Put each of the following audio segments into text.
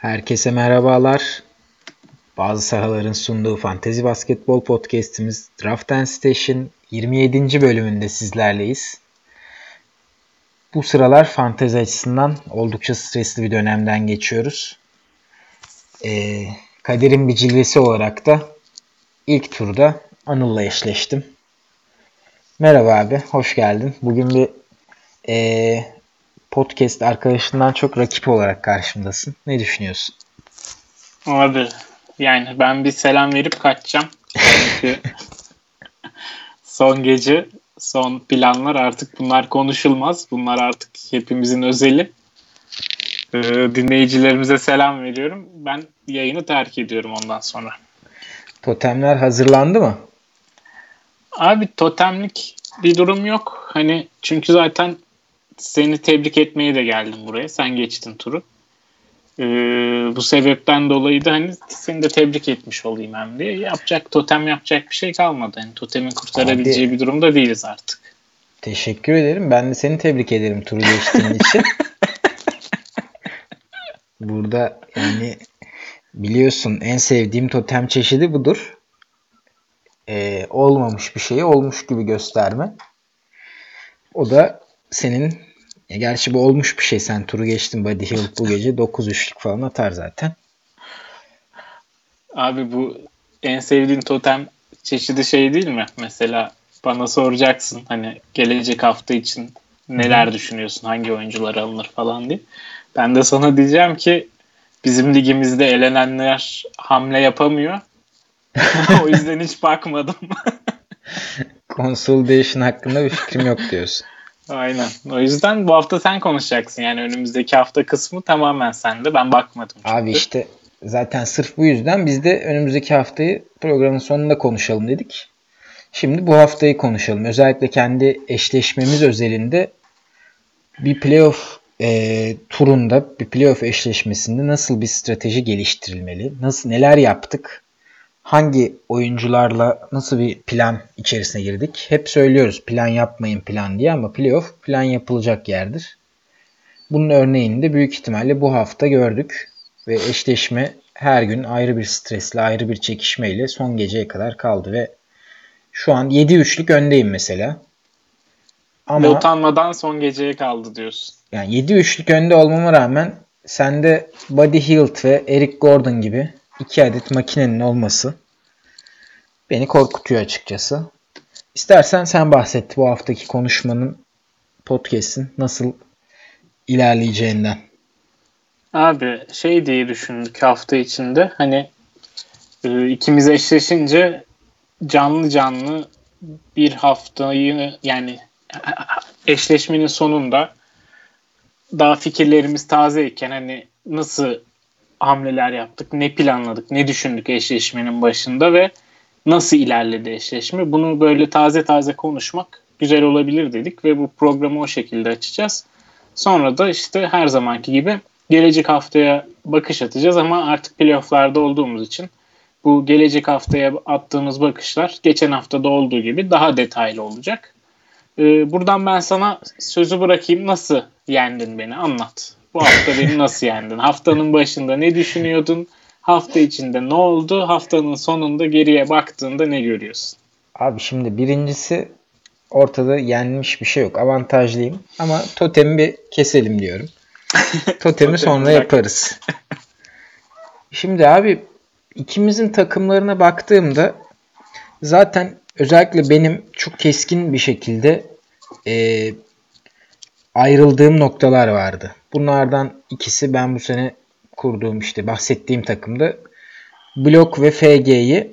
Herkese merhabalar. Bazı sahaların sunduğu Fantezi Basketbol Podcast'imiz Draft and Station 27. bölümünde sizlerleyiz. Bu sıralar fantezi açısından oldukça stresli bir dönemden geçiyoruz. Ee, kaderin bir cilvesi olarak da ilk turda Anıl'la eşleştim. Merhaba abi, hoş geldin. Bugün bir e, podcast arkadaşından çok rakip olarak karşımdasın. Ne düşünüyorsun? Abi yani ben bir selam verip kaçacağım. Çünkü son gece son planlar artık bunlar konuşulmaz. Bunlar artık hepimizin özeli. Ee, dinleyicilerimize selam veriyorum. Ben yayını terk ediyorum ondan sonra. Totemler hazırlandı mı? Abi totemlik bir durum yok. Hani çünkü zaten seni tebrik etmeye de geldim buraya. Sen geçtin turu. Ee, bu sebepten dolayı da hani seni de tebrik etmiş olayım hem diye. Yapacak totem yapacak bir şey kalmadı. Yani totemin kurtarabileceği Abi, bir durumda değiliz artık. Teşekkür ederim. Ben de seni tebrik ederim turu geçtiğin için. Burada yani biliyorsun en sevdiğim totem çeşidi budur. Ee, olmamış bir şeyi olmuş gibi gösterme. O da senin ya gerçi bu olmuş bir şey. Sen turu geçtin Buddy Hill bu gece 9 üçlük falan atar zaten. Abi bu en sevdiğin totem çeşidi şey değil mi? Mesela bana soracaksın hani gelecek hafta için neler Hı. düşünüyorsun? Hangi oyuncular alınır falan diye. Ben de sana diyeceğim ki bizim ligimizde elenenler hamle yapamıyor. o yüzden hiç bakmadım. Consolidation hakkında bir fikrim yok diyorsun. Aynen. O yüzden bu hafta sen konuşacaksın. Yani önümüzdeki hafta kısmı tamamen sende. Ben bakmadım. Çünkü. Abi işte zaten sırf bu yüzden biz de önümüzdeki haftayı programın sonunda konuşalım dedik. Şimdi bu haftayı konuşalım. Özellikle kendi eşleşmemiz özelinde bir playoff e, turunda, bir playoff eşleşmesinde nasıl bir strateji geliştirilmeli? Nasıl neler yaptık? Hangi oyuncularla nasıl bir plan içerisine girdik? Hep söylüyoruz plan yapmayın plan diye ama playoff plan yapılacak yerdir. Bunun örneğini de büyük ihtimalle bu hafta gördük ve eşleşme her gün ayrı bir stresle, ayrı bir çekişmeyle son geceye kadar kaldı ve şu an 7-3'lük öndeyim mesela. Ama ve utanmadan son geceye kaldı diyorsun. Yani 7-3'lük önde olmama rağmen sende Buddy Hield ve Eric Gordon gibi iki adet makinenin olması beni korkutuyor açıkçası. İstersen sen bahset bu haftaki konuşmanın podcast'in nasıl ilerleyeceğinden. Abi şey diye düşündük hafta içinde hani e, ikimiz eşleşince canlı canlı bir haftayı yani eşleşmenin sonunda daha fikirlerimiz tazeyken hani nasıl hamleler yaptık, ne planladık, ne düşündük eşleşmenin başında ve nasıl ilerledi eşleşme. Bunu böyle taze taze konuşmak güzel olabilir dedik ve bu programı o şekilde açacağız. Sonra da işte her zamanki gibi gelecek haftaya bakış atacağız ama artık playofflarda olduğumuz için bu gelecek haftaya attığımız bakışlar geçen haftada olduğu gibi daha detaylı olacak. Ee, buradan ben sana sözü bırakayım. Nasıl yendin beni? Anlat. Bu hafta beni nasıl yendin? Haftanın başında ne düşünüyordun? Hafta içinde ne oldu? Haftanın sonunda geriye baktığında ne görüyorsun? Abi şimdi birincisi ortada yenmiş bir şey yok. Avantajlıyım. Ama totemi bir keselim diyorum. Totemi sonra yaparız. Şimdi abi ikimizin takımlarına baktığımda zaten özellikle benim çok keskin bir şekilde e, ayrıldığım noktalar vardı. Bunlardan ikisi ben bu sene kurduğum işte bahsettiğim takımda blok ve FG'yi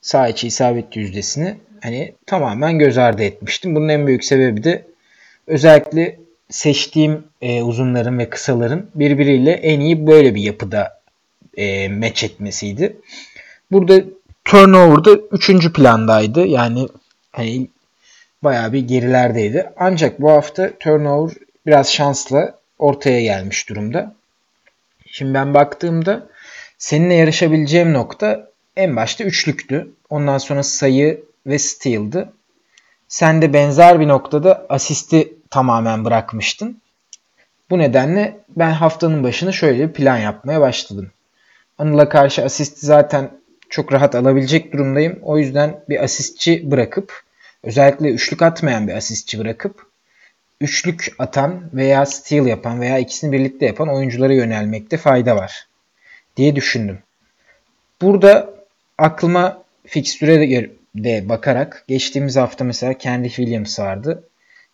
sağ içi isabet yüzdesini hani tamamen göz ardı etmiştim. Bunun en büyük sebebi de özellikle seçtiğim e, uzunların ve kısaların birbiriyle en iyi böyle bir yapıda e, meç etmesiydi. Burada turnover'da 3. plandaydı. Yani hani bayağı bir gerilerdeydi. Ancak bu hafta turnover biraz şansla ortaya gelmiş durumda. Şimdi ben baktığımda seninle yarışabileceğim nokta en başta üçlüktü. Ondan sonra sayı ve steal'dı. Sen de benzer bir noktada asisti tamamen bırakmıştın. Bu nedenle ben haftanın başını şöyle bir plan yapmaya başladım. Anıl'a karşı asisti zaten çok rahat alabilecek durumdayım. O yüzden bir asistçi bırakıp özellikle üçlük atmayan bir asistçi bırakıp üçlük atan veya steal yapan veya ikisini birlikte yapan oyunculara yönelmekte fayda var diye düşündüm. Burada aklıma fikstüre de bakarak geçtiğimiz hafta mesela Kendi Williams vardı.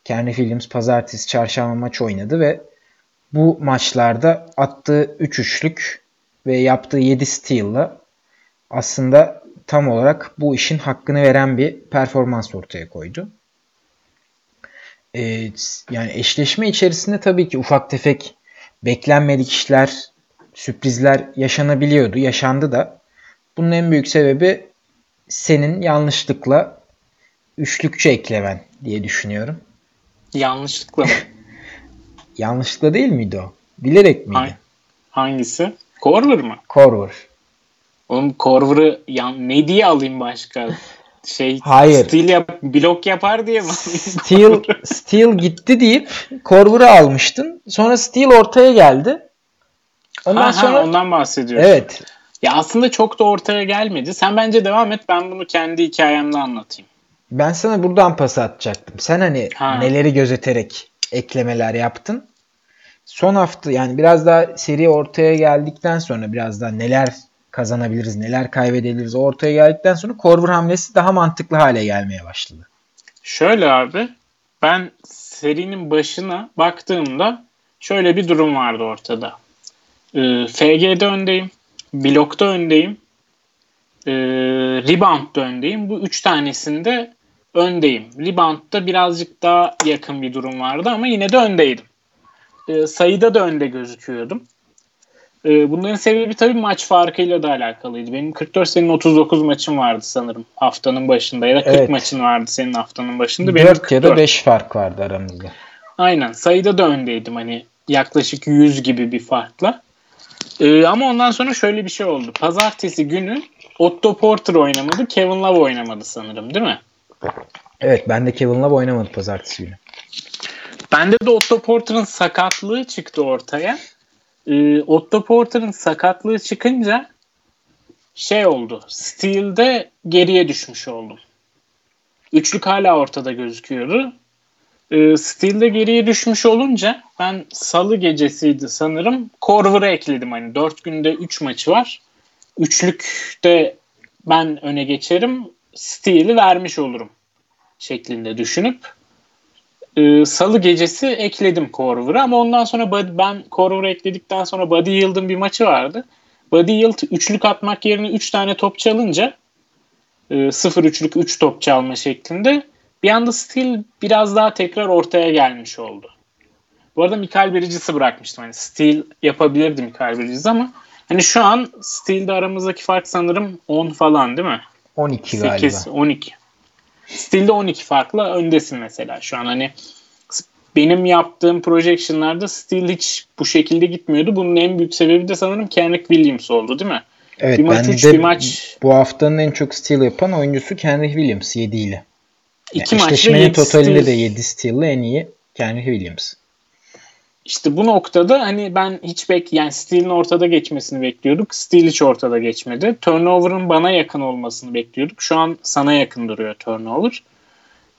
Kendi Williams pazartesi çarşamba maç oynadı ve bu maçlarda attığı 3 üçlük ve yaptığı 7 steal'la aslında tam olarak bu işin hakkını veren bir performans ortaya koydu. Ee, yani eşleşme içerisinde tabii ki ufak tefek beklenmedik işler, sürprizler yaşanabiliyordu. Yaşandı da. Bunun en büyük sebebi senin yanlışlıkla üçlükçü eklemen diye düşünüyorum. Yanlışlıkla mı? yanlışlıkla değil miydi o? Bilerek miydi? Hangisi? Corver mı? Corver. Oğlum Corver'ı yan, ne diye alayım başka? Şey Hayır. Steel yap, blok yapar diye mi Steel, Steel gitti deyip Corver'ı almıştın. Sonra Steel ortaya geldi. Ondan ha, sonra ha, ondan bahsediyorsun. Evet. Ya aslında çok da ortaya gelmedi. Sen bence devam et. Ben bunu kendi hikayemde anlatayım. Ben sana buradan pas atacaktım. Sen hani ha. neleri gözeterek eklemeler yaptın. Son hafta yani biraz daha seri ortaya geldikten sonra biraz daha neler kazanabiliriz, neler kaybedebiliriz ortaya geldikten sonra Corver hamlesi daha mantıklı hale gelmeye başladı. Şöyle abi ben serinin başına baktığımda şöyle bir durum vardı ortada. Ee, FG'de öndeyim. Blokta öndeyim. E, rebound'da öndeyim. Bu üç tanesinde öndeyim. Rebound'da birazcık daha yakın bir durum vardı ama yine de öndeydim. E, sayıda da önde gözüküyordum. E, bunların sebebi tabii maç farkıyla da alakalıydı. Benim 44 senin 39 maçım vardı sanırım haftanın başında ya da 40 evet. maçın vardı senin haftanın başında. 4 ya da 5 fark vardı aramızda. Aynen sayıda da öndeydim hani yaklaşık 100 gibi bir farkla. Ee, ama ondan sonra şöyle bir şey oldu. Pazartesi günü Otto Porter oynamadı, Kevin Love oynamadı sanırım değil mi? Evet ben de Kevin Love oynamadı pazartesi günü. Bende de Otto Porter'ın sakatlığı çıktı ortaya. Ee, Otto Porter'ın sakatlığı çıkınca şey oldu. Steel'de geriye düşmüş oldum. Üçlük hala ortada gözüküyordu. E, Steel'de geriye düşmüş olunca ben salı gecesiydi sanırım. Corver'ı ekledim. Hani 4 günde 3 maçı var. Üçlükte ben öne geçerim. Steel'i vermiş olurum şeklinde düşünüp e, salı gecesi ekledim Corver'ı ama ondan sonra body, ben Corver'ı ekledikten sonra Buddy Yield'ın bir maçı vardı. Buddy Yield üçlük atmak yerine 3 üç tane top çalınca e, 0 üçlük 3 top çalma şeklinde bir anda Steel biraz daha tekrar ortaya gelmiş oldu. Bu arada Mikael Bridges'i bırakmıştım. Hani Steel yapabilirdi Mikael Bridges ama hani şu an Steel'de aramızdaki fark sanırım 10 falan değil mi? 12 8, galiba. 12. Steel'de 12 farkla öndesin mesela şu an hani benim yaptığım projection'larda Steel hiç bu şekilde gitmiyordu. Bunun en büyük sebebi de sanırım Kendrick Williams oldu değil mi? Evet bir maç 3 bir maç bu haftanın en çok steal yapan oyuncusu Kendrick Williams 7 ile. İki yani maç ve totalinde de 7 steal'lı en iyi Kenny Williams. İşte bu noktada hani ben hiç bek yani Steel'in ortada geçmesini bekliyorduk. Steel hiç ortada geçmedi. Turnover'ın bana yakın olmasını bekliyorduk. Şu an sana yakın duruyor turnover.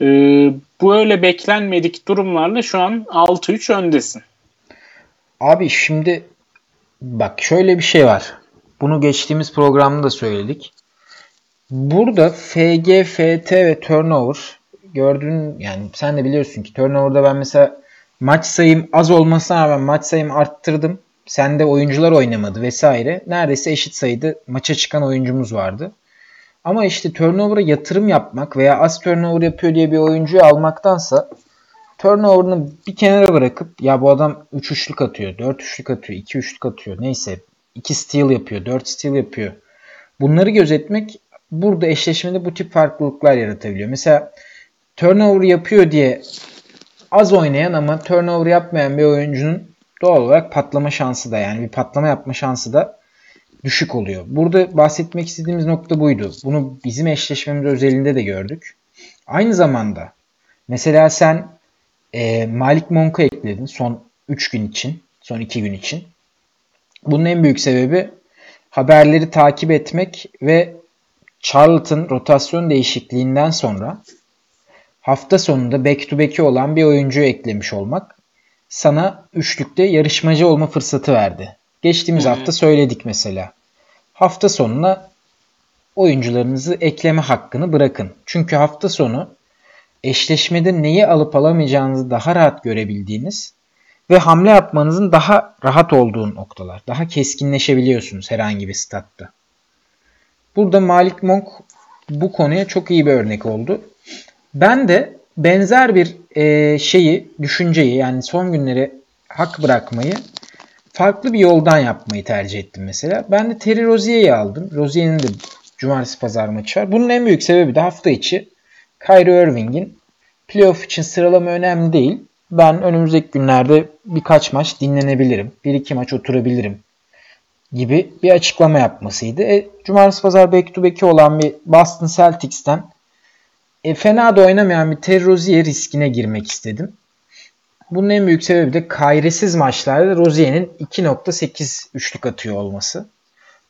Ee, bu öyle beklenmedik durumlarla şu an 6-3 öndesin. Abi şimdi bak şöyle bir şey var. Bunu geçtiğimiz programda da söyledik. Burada FG, FT ve turnover gördüğün yani sen de biliyorsun ki turnover'da ben mesela maç sayım az olmasına rağmen maç sayım arttırdım. Sende oyuncular oynamadı vesaire. Neredeyse eşit sayıda maça çıkan oyuncumuz vardı. Ama işte turnover'a yatırım yapmak veya az turnover yapıyor diye bir oyuncuyu almaktansa turnover'ını bir kenara bırakıp ya bu adam 3 üçlük atıyor, 4 üçlük atıyor, 2 üçlük atıyor neyse 2 steal yapıyor, 4 steal yapıyor. Bunları gözetmek burada eşleşmede bu tip farklılıklar yaratabiliyor. Mesela turnover yapıyor diye az oynayan ama turnover yapmayan bir oyuncunun doğal olarak patlama şansı da yani bir patlama yapma şansı da düşük oluyor. Burada bahsetmek istediğimiz nokta buydu. Bunu bizim eşleşmemiz özelinde de gördük. Aynı zamanda mesela sen e, Malik Monk'u ekledin son 3 gün için, son 2 gün için. Bunun en büyük sebebi haberleri takip etmek ve Charlton rotasyon değişikliğinden sonra hafta sonunda back to back'i olan bir oyuncuyu eklemiş olmak sana üçlükte yarışmacı olma fırsatı verdi. Geçtiğimiz Hı-hı. hafta söyledik mesela. Hafta sonuna oyuncularınızı ekleme hakkını bırakın. Çünkü hafta sonu eşleşmede neyi alıp alamayacağınızı daha rahat görebildiğiniz ve hamle yapmanızın daha rahat olduğu noktalar. Daha keskinleşebiliyorsunuz herhangi bir statta. Burada Malik Monk bu konuya çok iyi bir örnek oldu. Ben de benzer bir e, şeyi, düşünceyi yani son günleri hak bırakmayı farklı bir yoldan yapmayı tercih ettim mesela. Ben de Terry Rozier'i aldım. Rozier'in de cumartesi pazar maçı var. Bunun en büyük sebebi de hafta içi Kyrie Irving'in playoff için sıralama önemli değil. Ben önümüzdeki günlerde birkaç maç dinlenebilirim. Bir iki maç oturabilirim gibi bir açıklama yapmasıydı. E, cumartesi pazar back to back'i olan bir Boston Celtics'ten e, fena da oynamayan bir Terry riskine girmek istedim. Bunun en büyük sebebi de kayresiz maçlarda Rozier'in 2.8 üçlük atıyor olması.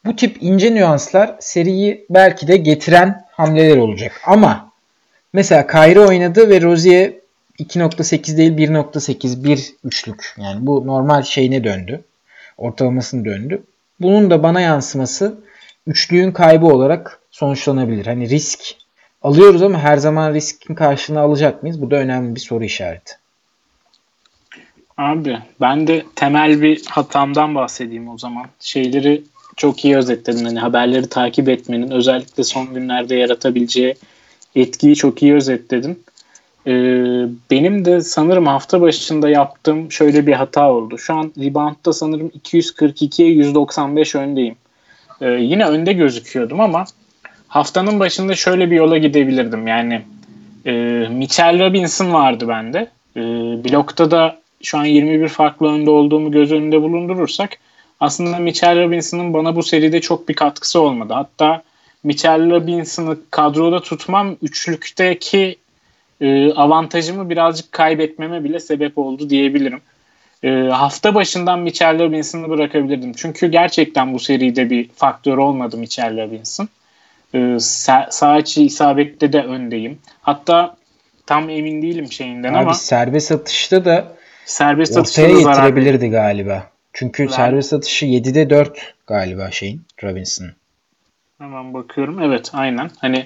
Bu tip ince nüanslar seriyi belki de getiren hamleler olacak. Ama mesela Kayri oynadı ve Rozier 2.8 değil 1.8 bir üçlük. Yani bu normal şeyine döndü. Ortalamasını döndü. Bunun da bana yansıması üçlüğün kaybı olarak sonuçlanabilir. Hani risk alıyoruz ama her zaman riskin karşılığını alacak mıyız? Bu da önemli bir soru işareti. Abi ben de temel bir hatamdan bahsedeyim o zaman. Şeyleri çok iyi özetledin. Hani haberleri takip etmenin özellikle son günlerde yaratabileceği etkiyi çok iyi özetledin. Ee, benim de sanırım hafta başında yaptığım şöyle bir hata oldu. Şu an reboundda sanırım 242'ye 195 öndeyim. Ee, yine önde gözüküyordum ama haftanın başında şöyle bir yola gidebilirdim. Yani e, Mitchell Robinson vardı bende. E, blokta da şu an 21 farklı önde olduğumu göz önünde bulundurursak aslında Mitchell Robinson'ın bana bu seride çok bir katkısı olmadı. Hatta Mitchell Robinson'ı kadroda tutmam üçlükteki e, avantajımı birazcık kaybetmeme bile sebep oldu diyebilirim. E, hafta başından Mitchell Robinson'ı bırakabilirdim. Çünkü gerçekten bu seride bir faktör olmadı Mitchell Robinson. E, sağ, içi isabette de öndeyim. Hatta tam emin değilim şeyinden Abi, ama. serbest atışta da serbest ortaya getirebilirdi galiba. Çünkü ben... serbest atışı 7'de 4 galiba şeyin Robinson. Hemen bakıyorum. Evet aynen. Hani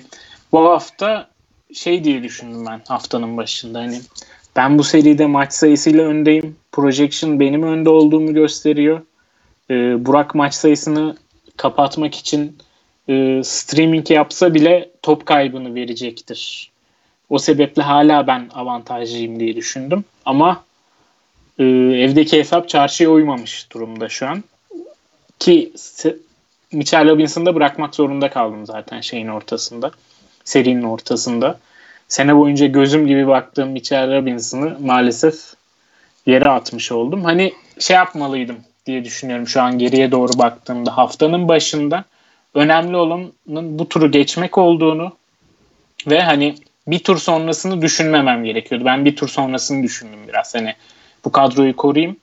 bu hafta şey diye düşündüm ben haftanın başında. Hani ben bu seride maç sayısıyla öndeyim. Projection benim önde olduğumu gösteriyor. Ee, Burak maç sayısını kapatmak için e, streaming yapsa bile top kaybını verecektir. O sebeple hala ben avantajlıyım diye düşündüm. Ama e, evdeki hesap çarşıya uymamış durumda şu an. Ki Mitchell Robinson'da bırakmak zorunda kaldım zaten şeyin ortasında. Serinin ortasında. Sene boyunca gözüm gibi baktığım Mitchell Robinson'ı maalesef yere atmış oldum. Hani şey yapmalıydım diye düşünüyorum şu an geriye doğru baktığımda. Haftanın başında önemli olanın bu turu geçmek olduğunu ve hani bir tur sonrasını düşünmemem gerekiyordu. Ben bir tur sonrasını düşündüm biraz. Hani bu kadroyu koruyayım.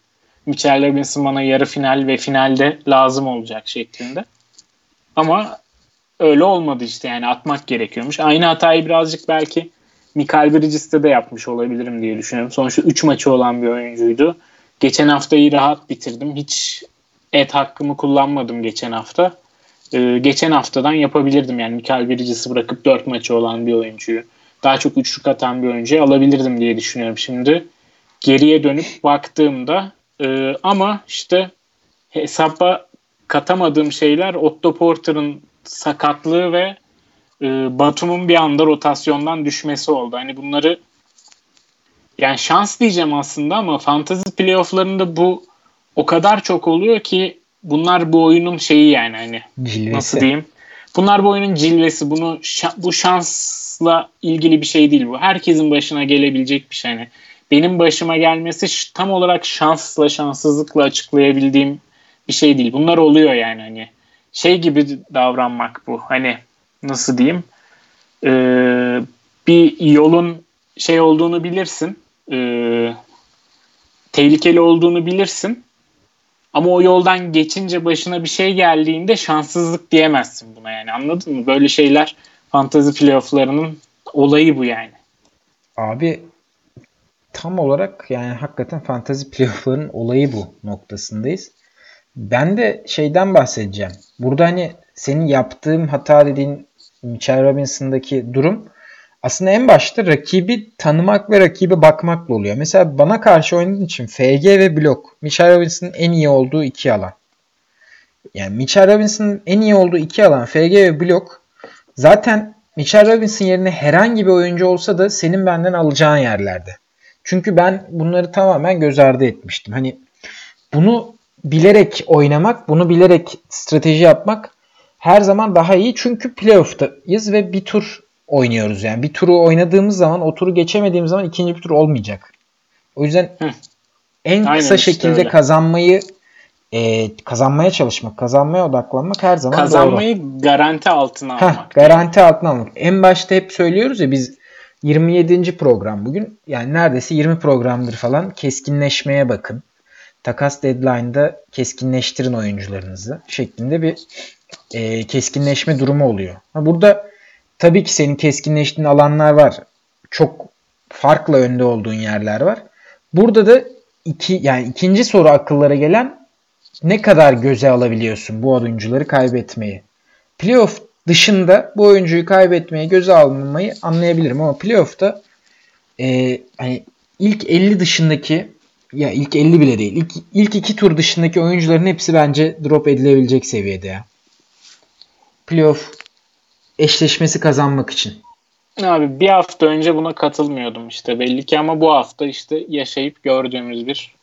Mitchell Robinson bana yarı final ve finalde lazım olacak şeklinde. Ama öyle olmadı işte yani atmak gerekiyormuş. Aynı hatayı birazcık belki Mikael Bridges'te de yapmış olabilirim diye düşünüyorum. Sonuçta 3 maçı olan bir oyuncuydu. Geçen haftayı rahat bitirdim. Hiç et hakkımı kullanmadım geçen hafta. Ee, geçen haftadan yapabilirdim yani Mikael Bridges'i bırakıp 4 maçı olan bir oyuncuyu. Daha çok üçlük atan bir oyuncuyu alabilirdim diye düşünüyorum şimdi. Geriye dönüp baktığımda e, ama işte hesaba katamadığım şeyler Otto Porter'ın sakatlığı ve e, Batum'un bir anda rotasyondan düşmesi oldu. Hani bunları yani şans diyeceğim aslında ama fantasy playofflarında bu o kadar çok oluyor ki bunlar bu oyunun şeyi yani hani cilvesi. nasıl diyeyim? Bunlar bu oyunun cilvesi. Bunu bu şansla ilgili bir şey değil bu. Herkesin başına gelebilecek bir şey. Yani benim başıma gelmesi tam olarak şansla şanssızlıkla açıklayabildiğim bir şey değil. Bunlar oluyor yani hani şey gibi davranmak bu. Hani nasıl diyeyim? Ee, bir yolun şey olduğunu bilirsin. Ee, tehlikeli olduğunu bilirsin. Ama o yoldan geçince başına bir şey geldiğinde şanssızlık diyemezsin buna yani anladın mı? Böyle şeyler fantazi playofflarının olayı bu yani. Abi tam olarak yani hakikaten fantazi playoffların olayı bu noktasındayız. Ben de şeyden bahsedeceğim. Burada hani senin yaptığım hata dediğin Mitchell Robinson'daki durum aslında en başta rakibi tanımak ve rakibe bakmakla oluyor. Mesela bana karşı oynadığın için FG ve blok Mitchell Robinson'ın en iyi olduğu iki alan. Yani Mitchell Robinson'ın en iyi olduğu iki alan FG ve blok zaten Mitchell Robinson yerine herhangi bir oyuncu olsa da senin benden alacağın yerlerde. Çünkü ben bunları tamamen göz ardı etmiştim. Hani bunu bilerek oynamak, bunu bilerek strateji yapmak her zaman daha iyi. Çünkü playoff'tayız ve bir tur oynuyoruz yani. Bir turu oynadığımız zaman o turu geçemediğimiz zaman ikinci bir tur olmayacak. O yüzden Hı. en Aynen kısa işte şekilde öyle. kazanmayı e, kazanmaya çalışmak, kazanmaya odaklanmak her zaman Kazanmayı doğru. garanti altına almak. Heh, garanti altına almak. En başta hep söylüyoruz ya biz 27. program bugün. Yani neredeyse 20 programdır falan keskinleşmeye bakın. Takas deadline'da keskinleştirin oyuncularınızı şeklinde bir e, keskinleşme durumu oluyor. Ha, burada tabii ki senin keskinleştiğin alanlar var. Çok farklı önde olduğun yerler var. Burada da iki yani ikinci soru akıllara gelen ne kadar göze alabiliyorsun bu oyuncuları kaybetmeyi? Playoff dışında bu oyuncuyu kaybetmeye göze almayı anlayabilirim ama playoff'ta e, hani ilk 50 dışındaki ya ilk 50 bile değil. İlk, ilk iki tur dışındaki oyuncuların hepsi bence drop edilebilecek seviyede ya. Playoff eşleşmesi kazanmak için. Abi bir hafta önce buna katılmıyordum işte belli ki ama bu hafta işte yaşayıp gördüğümüz bir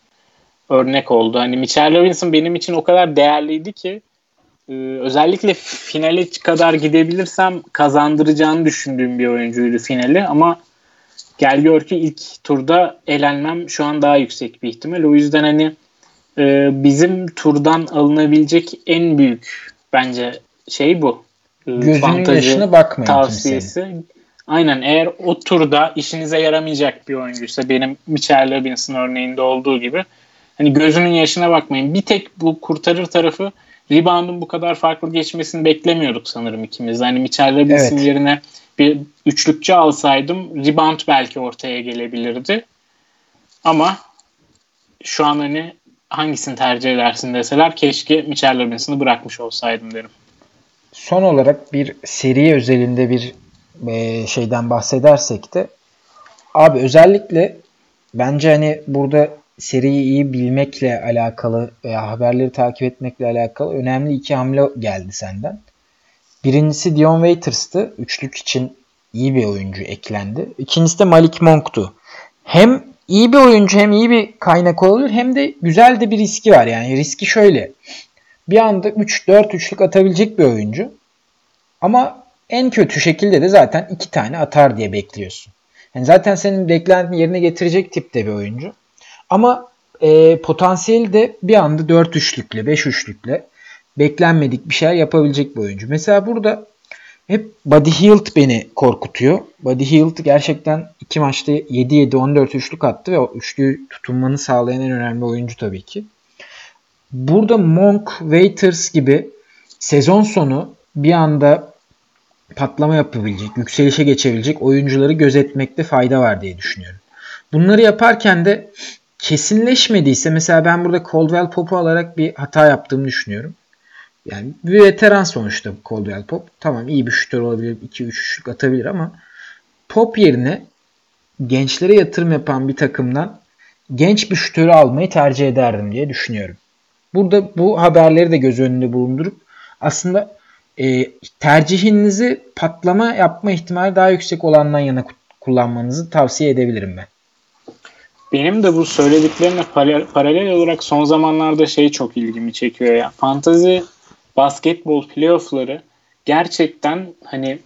örnek oldu. Hani Mitchell Robinson benim için o kadar değerliydi ki e, özellikle finale kadar gidebilirsem kazandıracağını düşündüğüm bir oyuncuydu finali ama gel gör ki ilk turda elenmem şu an daha yüksek bir ihtimal. O yüzden hani e, bizim turdan alınabilecek en büyük bence şey bu. E, Gözünün yaşına bakmayın tavsiyesi. Kimsenin. Aynen eğer o turda işinize yaramayacak bir oyuncuysa benim Mitchell Robinson örneğinde olduğu gibi hani gözünün yaşına bakmayın. Bir tek bu kurtarır tarafı rebound'un bu kadar farklı geçmesini beklemiyorduk sanırım ikimiz. Hani Mitchell Robinson evet. yerine bir üçlükçü alsaydım rebound belki ortaya gelebilirdi. Ama şu an hani hangisini tercih edersin deseler keşke Mitchell Robinson'ı bırakmış olsaydım derim. Son olarak bir seri özelinde bir e, şeyden bahsedersek de abi özellikle bence hani burada seriyi iyi bilmekle alakalı veya haberleri takip etmekle alakalı önemli iki hamle geldi senden. Birincisi Dion Waiters'tı. Üçlük için iyi bir oyuncu eklendi. İkincisi de Malik Monk'tu. Hem iyi bir oyuncu hem iyi bir kaynak olabilir hem de güzel de bir riski var. Yani riski şöyle. Bir anda 3-4 üçlük atabilecek bir oyuncu. Ama en kötü şekilde de zaten iki tane atar diye bekliyorsun. Yani zaten senin beklentini yerine getirecek tipte bir oyuncu. Ama e, potansiyeli de bir anda 4 üçlükle 5 üçlükle beklenmedik bir şeyler yapabilecek bir oyuncu. Mesela burada hep Buddy Hield beni korkutuyor. Buddy Hield gerçekten iki maçta 7-7-14 üçlük attı ve o üçlüyü tutunmanı sağlayan en önemli oyuncu tabii ki. Burada Monk, Waiters gibi sezon sonu bir anda patlama yapabilecek, yükselişe geçebilecek oyuncuları gözetmekte fayda var diye düşünüyorum. Bunları yaparken de kesinleşmediyse mesela ben burada Caldwell Pop'u alarak bir hata yaptığımı düşünüyorum. Yani bir veteran sonuçta Caldwell Pop. Tamam iyi bir şutör olabilir. 2-3 üçlük atabilir ama Pop yerine gençlere yatırım yapan bir takımdan genç bir şutörü almayı tercih ederdim diye düşünüyorum. Burada bu haberleri de göz önünde bulundurup aslında e, tercihinizi patlama yapma ihtimali daha yüksek olandan yana kullanmanızı tavsiye edebilirim ben. Benim de bu söylediklerine paralel olarak son zamanlarda şey çok ilgimi çekiyor ya. Fantazi basketbol playoffları gerçekten hani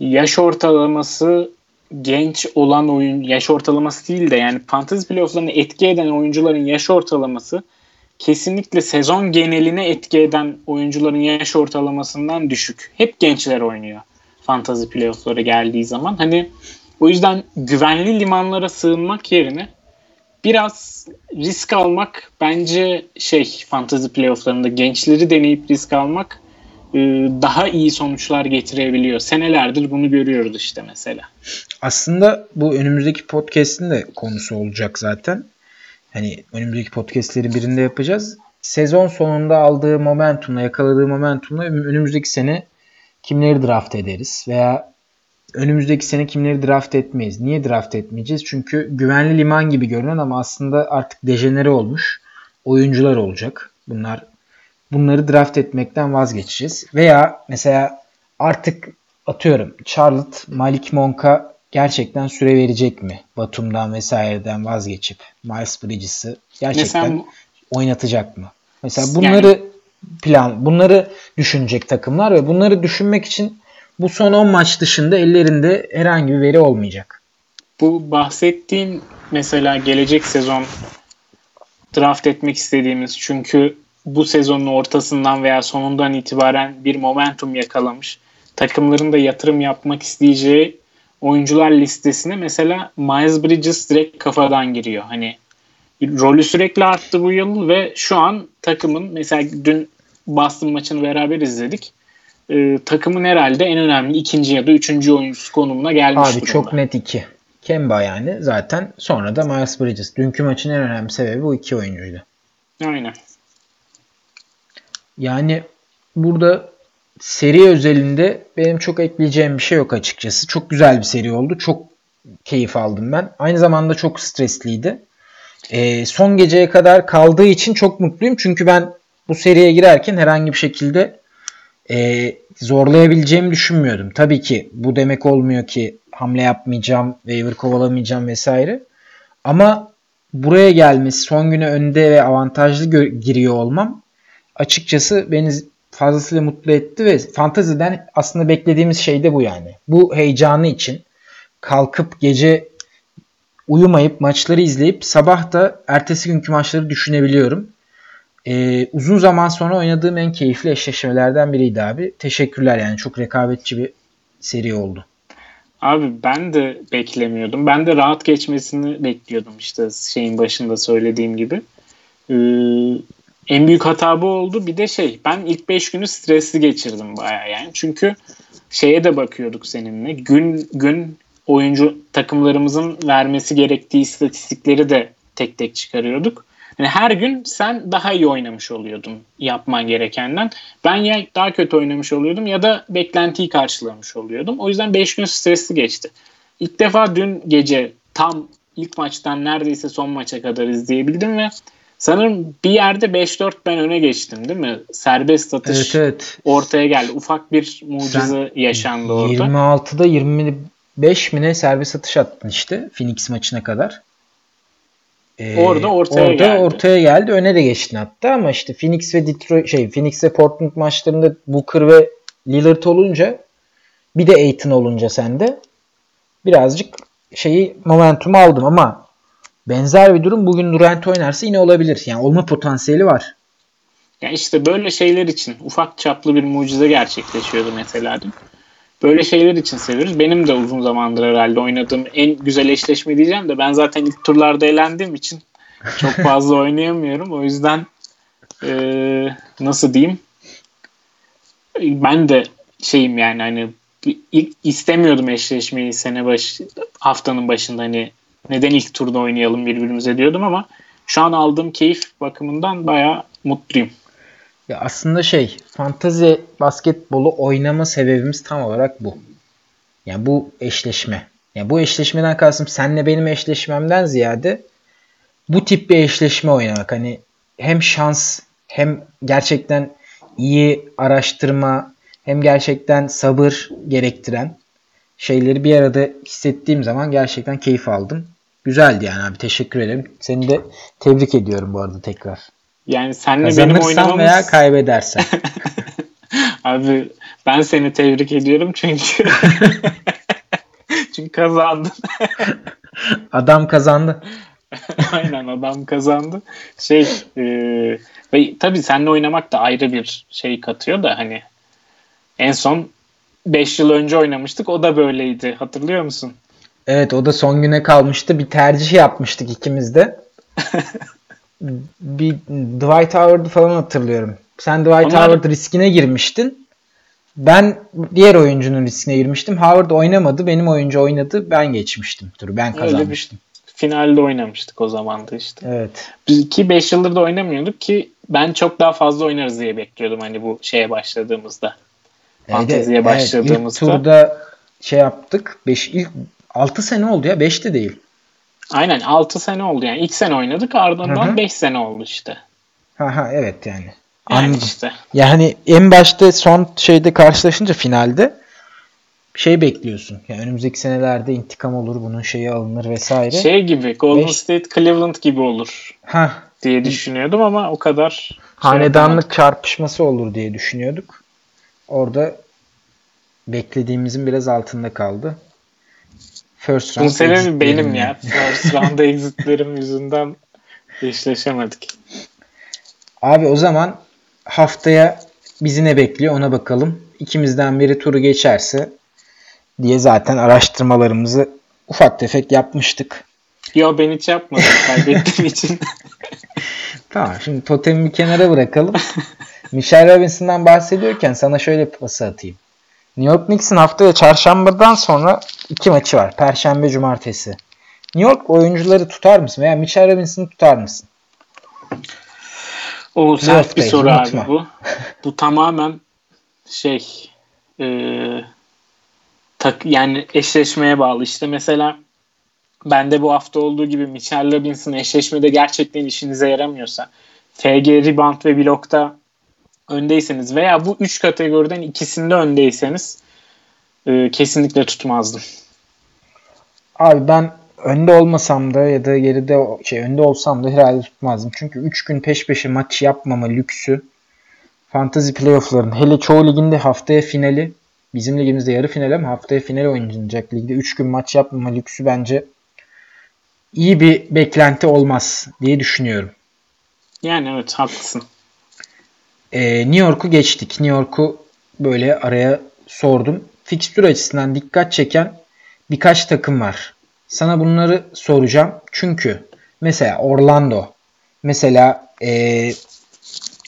yaş ortalaması genç olan oyun yaş ortalaması değil de yani fantasy playofflarını etki eden oyuncuların yaş ortalaması kesinlikle sezon geneline etki eden oyuncuların yaş ortalamasından düşük. Hep gençler oynuyor fantasy playoff'lara geldiği zaman. Hani o yüzden güvenli limanlara sığınmak yerine biraz risk almak bence şey fantasy playofflarında gençleri deneyip risk almak e, daha iyi sonuçlar getirebiliyor. Senelerdir bunu görüyoruz işte mesela. Aslında bu önümüzdeki podcast'in de konusu olacak zaten. Hani önümüzdeki podcast'leri birinde yapacağız. Sezon sonunda aldığı momentumla, yakaladığı momentumla önümüzdeki sene kimleri draft ederiz veya önümüzdeki sene kimleri draft etmeyiz. Niye draft etmeyeceğiz? Çünkü güvenli liman gibi görünen ama aslında artık dejenere olmuş oyuncular olacak. Bunlar bunları draft etmekten vazgeçeceğiz. Veya mesela artık atıyorum Charlotte Malik Monk'a gerçekten süre verecek mi? Batum'dan vesaireden vazgeçip Miles Bridges'ı gerçekten mesela, oynatacak mı? Mesela bunları yani, plan bunları düşünecek takımlar ve bunları düşünmek için bu son 10 maç dışında ellerinde herhangi bir veri olmayacak. Bu bahsettiğin mesela gelecek sezon draft etmek istediğimiz çünkü bu sezonun ortasından veya sonundan itibaren bir momentum yakalamış. Takımların da yatırım yapmak isteyeceği oyuncular listesine mesela Miles Bridges direkt kafadan giriyor. Hani rolü sürekli arttı bu yıl ve şu an takımın mesela dün Boston maçını beraber izledik. Ee, takımın herhalde en önemli ikinci ya da üçüncü oyuncusu konumuna gelmiş Abi durumda. çok net iki. Kemba yani zaten sonra da Miles Bridges. Dünkü maçın en önemli sebebi bu iki oyuncuydu. Aynen. Yani burada seri özelinde benim çok ekleyeceğim bir şey yok açıkçası. Çok güzel bir seri oldu. Çok keyif aldım ben. Aynı zamanda çok stresliydi. E, son geceye kadar kaldığı için çok mutluyum. Çünkü ben bu seriye girerken herhangi bir şekilde e, zorlayabileceğimi düşünmüyordum. Tabii ki bu demek olmuyor ki hamle yapmayacağım, waiver kovalamayacağım vesaire. Ama buraya gelmesi, son güne önde ve avantajlı giriyor olmam açıkçası beni fazlasıyla mutlu etti ve fantaziden aslında beklediğimiz şey de bu yani. Bu heyecanı için kalkıp gece uyumayıp maçları izleyip sabah da ertesi günkü maçları düşünebiliyorum. Ee, uzun zaman sonra oynadığım en keyifli eşleşmelerden biriydi abi. Teşekkürler yani çok rekabetçi bir seri oldu. Abi ben de beklemiyordum. Ben de rahat geçmesini bekliyordum işte şeyin başında söylediğim gibi. Ee, en büyük hata bu oldu. Bir de şey ben ilk 5 günü stresli geçirdim baya yani. Çünkü şeye de bakıyorduk seninle. Gün gün oyuncu takımlarımızın vermesi gerektiği istatistikleri de tek tek çıkarıyorduk. Yani her gün sen daha iyi oynamış oluyordun yapman gerekenden. Ben ya daha kötü oynamış oluyordum ya da beklentiyi karşılamış oluyordum. O yüzden 5 gün stresli geçti. İlk defa dün gece tam ilk maçtan neredeyse son maça kadar izleyebildim ve sanırım bir yerde 5-4 ben öne geçtim değil mi? Serbest atış evet, evet. ortaya geldi. Ufak bir mucize Sen yaşandı orada. 26'da 25 mi ne serbest atış attın işte Phoenix maçına kadar. Ee, orada ortaya orada geldi. ortaya geldi. Öne de geçtin hatta ama işte Phoenix ve Detroit şey Phoenix ve Portland maçlarında Booker ve Lillard olunca bir de Aiton olunca sende birazcık şeyi momentum aldım ama benzer bir durum bugün Durant oynarsa yine olabilir. Yani olma potansiyeli var. Ya işte böyle şeyler için ufak çaplı bir mucize gerçekleşiyordu mesela dün. Böyle şeyler için seviyoruz. Benim de uzun zamandır herhalde oynadığım en güzel eşleşme diyeceğim de ben zaten ilk turlarda eğlendiğim için çok fazla oynayamıyorum. O yüzden ee, nasıl diyeyim ben de şeyim yani hani ilk istemiyordum eşleşmeyi sene baş haftanın başında hani neden ilk turda oynayalım birbirimize diyordum ama şu an aldığım keyif bakımından baya mutluyum. Ya aslında şey fantazi basketbolu oynama sebebimiz tam olarak bu. Yani bu eşleşme. Yani bu eşleşmeden kastım senle benim eşleşmemden ziyade bu tip bir eşleşme oynamak. Hani hem şans hem gerçekten iyi araştırma hem gerçekten sabır gerektiren şeyleri bir arada hissettiğim zaman gerçekten keyif aldım. Güzeldi yani abi teşekkür ederim. Seni de tebrik ediyorum bu arada tekrar. Yani senle benim oynamamız... veya kaybedersen. Abi ben seni tebrik ediyorum çünkü çünkü kazandın. adam kazandı. Aynen adam kazandı. Şey e, ve tabii seninle oynamak da ayrı bir şey katıyor da hani en son 5 yıl önce oynamıştık. O da böyleydi. Hatırlıyor musun? Evet o da son güne kalmıştı. Bir tercih yapmıştık ikimiz de. bir Dwight Howard'ı falan hatırlıyorum. Sen Dwight Onlar- Howard riskine girmiştin. Ben diğer oyuncunun riskine girmiştim. Howard oynamadı. Benim oyuncu oynadı. Ben geçmiştim turu. Ben kazanmıştım. Finalde oynamıştık o zaman da işte. Evet. Biz ki 5 yıldır da oynamıyorduk ki ben çok daha fazla oynarız diye bekliyordum hani bu şeye başladığımızda. Fanteziye Evet, başladığımızda. ilk turda şey yaptık. 5 ilk 6 sene oldu ya. 5 de değil. Aynen 6 sene oldu yani. İlk sene oynadık ardından 5 sene oldu işte. Ha ha evet yani. Yani Anladım. işte. Yani en başta son şeyde karşılaşınca finalde şey bekliyorsun. Yani önümüzdeki senelerde intikam olur, bunun şeyi alınır vesaire. Şey gibi Golden Beş- State Cleveland gibi olur ha diye düşünüyordum ama o kadar şey hanedanlık çarpışması olur diye düşünüyorduk. Orada beklediğimizin biraz altında kaldı. First round sebebi exit benim diyelim ya. First round exitlerim yüzünden eşleşemedik. Abi o zaman haftaya bizi ne bekliyor ona bakalım. İkimizden biri turu geçerse diye zaten araştırmalarımızı ufak tefek yapmıştık. Yo ben hiç yapmadım kaybettiğim için. Tamam şimdi totemi bir kenara bırakalım. Michelle Robinson'dan bahsediyorken sana şöyle pası atayım. New York Knicks'in haftaya çarşambadan sonra iki maçı var. Perşembe, cumartesi. New York oyuncuları tutar mısın? Veya Michelle Robinson'ı tutar mısın? O sert bir Playoff soru değil, abi unutma. bu. Bu tamamen şey e, tak, yani eşleşmeye bağlı. İşte mesela bende bu hafta olduğu gibi Mitchell Robinson eşleşmede gerçekten işinize yaramıyorsa FG rebound ve blokta öndeyseniz veya bu üç kategoriden ikisinde öndeyseniz e, kesinlikle tutmazdım. Abi ben önde olmasam da ya da geride şey önde olsam da herhalde tutmazdım. Çünkü 3 gün peş peşe maç yapmama lüksü Fantasy playoff'ların hele çoğu liginde haftaya finali bizim ligimizde yarı final ama haftaya final oynanacak ligde 3 gün maç yapmama lüksü bence iyi bir beklenti olmaz diye düşünüyorum. Yani evet haklısın. Ee, New York'u geçtik. New York'u böyle araya sordum. Fikstür açısından dikkat çeken birkaç takım var. Sana bunları soracağım. Çünkü mesela Orlando, mesela ee,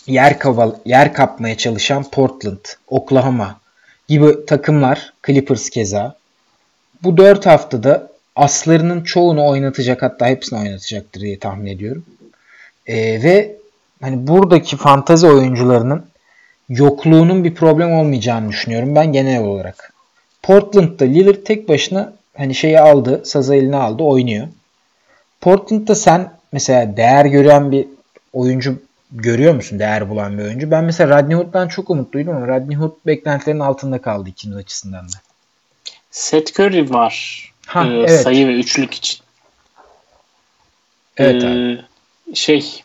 yer, kaval, yer kapmaya çalışan Portland, Oklahoma gibi takımlar, Clippers keza. Bu 4 haftada aslarının çoğunu oynatacak hatta hepsini oynatacaktır diye tahmin ediyorum. Ee, ve hani buradaki fantazi oyuncularının yokluğunun bir problem olmayacağını düşünüyorum ben genel olarak. Portland'da Lillard tek başına hani şeyi aldı, sazı eline aldı, oynuyor. Portland'da sen mesela değer gören bir oyuncu görüyor musun? Değer bulan bir oyuncu. Ben mesela Rodney Hood'dan çok umutluydum ama Rodney Hood beklentilerin altında kaldı ikimiz açısından da. Seth Curry var Ha, e, evet. sayı ve üçlük için. Evet Ee, abi. Şey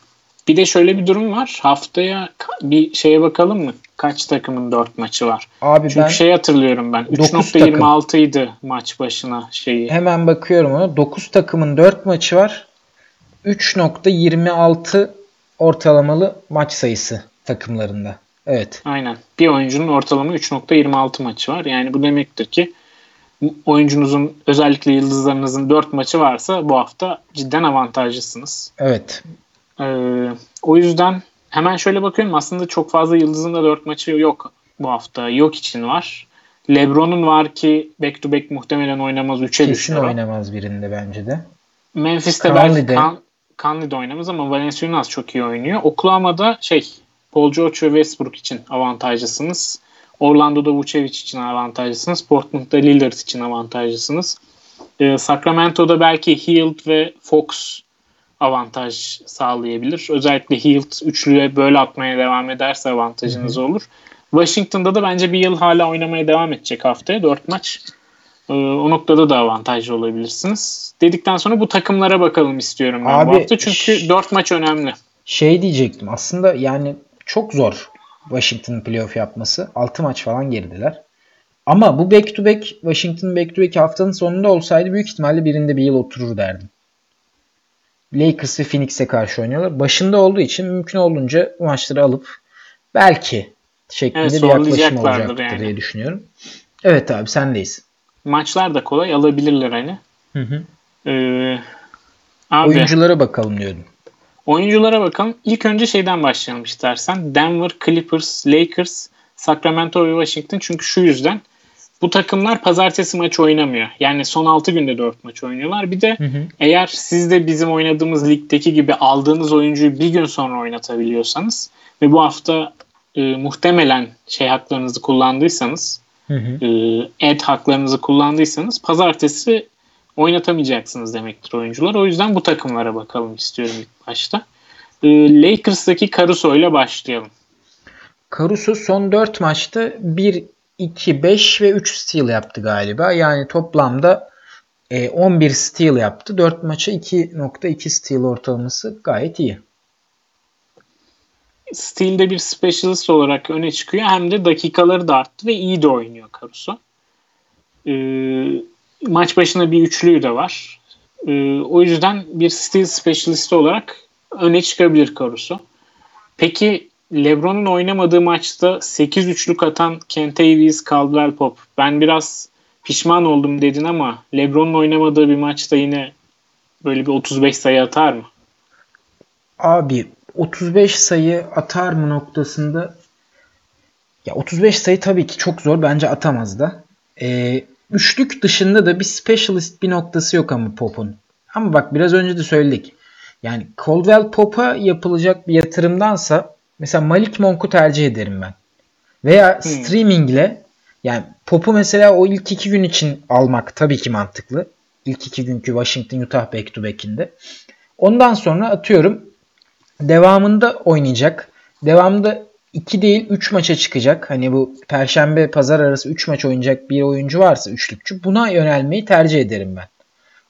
bir de şöyle bir durum var. Haftaya bir şeye bakalım mı? Kaç takımın 4 maçı var? Abi Çünkü ben şey hatırlıyorum ben. Dokuz 3.26 idi maç başına şeyi. hemen bakıyorum ona. 9 takımın 4 maçı var. 3.26 ortalamalı maç sayısı takımlarında. Evet. Aynen. Bir oyuncunun ortalama 3.26 maçı var. Yani bu demektir ki oyuncunuzun özellikle yıldızlarınızın 4 maçı varsa bu hafta cidden avantajlısınız. Evet. Ee, o yüzden hemen şöyle bakıyorum. Aslında çok fazla yıldızın da 4 maçı yok bu hafta. Yok için var. Lebron'un var ki back to back muhtemelen oynamaz 3'e Kesin düşer. o. oynamaz birinde bence de. Memphis'te Conley'de. belki kan, Conley'de oynamaz ama Valenciunas çok iyi oynuyor. Oklahoma'da şey Paul George ve Westbrook için avantajlısınız. Orlando'da Vucevic için avantajlısınız. Portland'da Lillard için avantajlısınız. Ee, Sacramento'da belki Hield ve Fox avantaj sağlayabilir. Özellikle Hield üçlüye böyle atmaya devam ederse avantajınız olur. Washington'da da bence bir yıl hala oynamaya devam edecek haftaya. 4 maç. Ee, o noktada da avantajlı olabilirsiniz. Dedikten sonra bu takımlara bakalım istiyorum ben Abi, bu hafta. Çünkü 4 maç önemli. Şey diyecektim. Aslında yani çok zor Washington'ın playoff yapması. 6 maç falan gerideler. Ama bu back to back Washington back to back haftanın sonunda olsaydı büyük ihtimalle birinde bir yıl oturur derdim. Lakers ve Phoenix'e karşı oynuyorlar. Başında olduğu için mümkün olduğunca bu maçları alıp belki şeklinde Evet, bir yaklaşım olacaktır yani. diye düşünüyorum. Evet abi sendeyiz. Maçlar da kolay alabilirler hani. Hı hı. Ee, abi Oyunculara bakalım diyordum. Oyunculara bakalım. İlk önce şeyden başlayalım istersen. Denver, Clippers, Lakers, Sacramento ve Washington. Çünkü şu yüzden bu takımlar pazartesi maç oynamıyor. Yani son 6 günde 4 maç oynuyorlar. Bir de hı hı. eğer siz de bizim oynadığımız ligdeki gibi aldığınız oyuncuyu bir gün sonra oynatabiliyorsanız ve bu hafta e, muhtemelen şey haklarınızı kullandıysanız hı hı. E, ed haklarınızı kullandıysanız pazartesi oynatamayacaksınız demektir oyuncular. O yüzden bu takımlara bakalım istiyorum ilk başta. E, Lakers'taki Caruso ile başlayalım. Caruso son 4 maçta 1 2 5 ve 3 steal yaptı galiba. Yani toplamda 11 e, steal yaptı. 4 maça 2.2 steal ortalaması gayet iyi. Steel'de bir specialist olarak öne çıkıyor. Hem de dakikaları da arttı ve iyi de oynuyor Caruso. Ee, maç başına bir üçlüğü de var. Ee, o yüzden bir Steel specialist olarak öne çıkabilir Caruso. Peki LeBron'un oynamadığı maçta 8 üçlük atan Kent Davis, Caldwell Pop. Ben biraz pişman oldum dedin ama LeBron'un oynamadığı bir maçta yine böyle bir 35 sayı atar mı? Abi 35 sayı atar mı noktasında ya 35 sayı tabii ki çok zor. Bence atamaz da. Ee, üçlük dışında da bir specialist bir noktası yok ama Pop'un. Ama bak biraz önce de söyledik. Yani Caldwell Pop'a yapılacak bir yatırımdansa mesela Malik Monk'u tercih ederim ben. Veya hmm. streamingle yani Pop'u mesela o ilk iki gün için almak tabii ki mantıklı. İlk iki günkü Washington Utah back to back'inde. Ondan sonra atıyorum devamında oynayacak. Devamında 2 değil 3 maça çıkacak. Hani bu perşembe pazar arası 3 maç oynayacak bir oyuncu varsa üçlükçü buna yönelmeyi tercih ederim ben.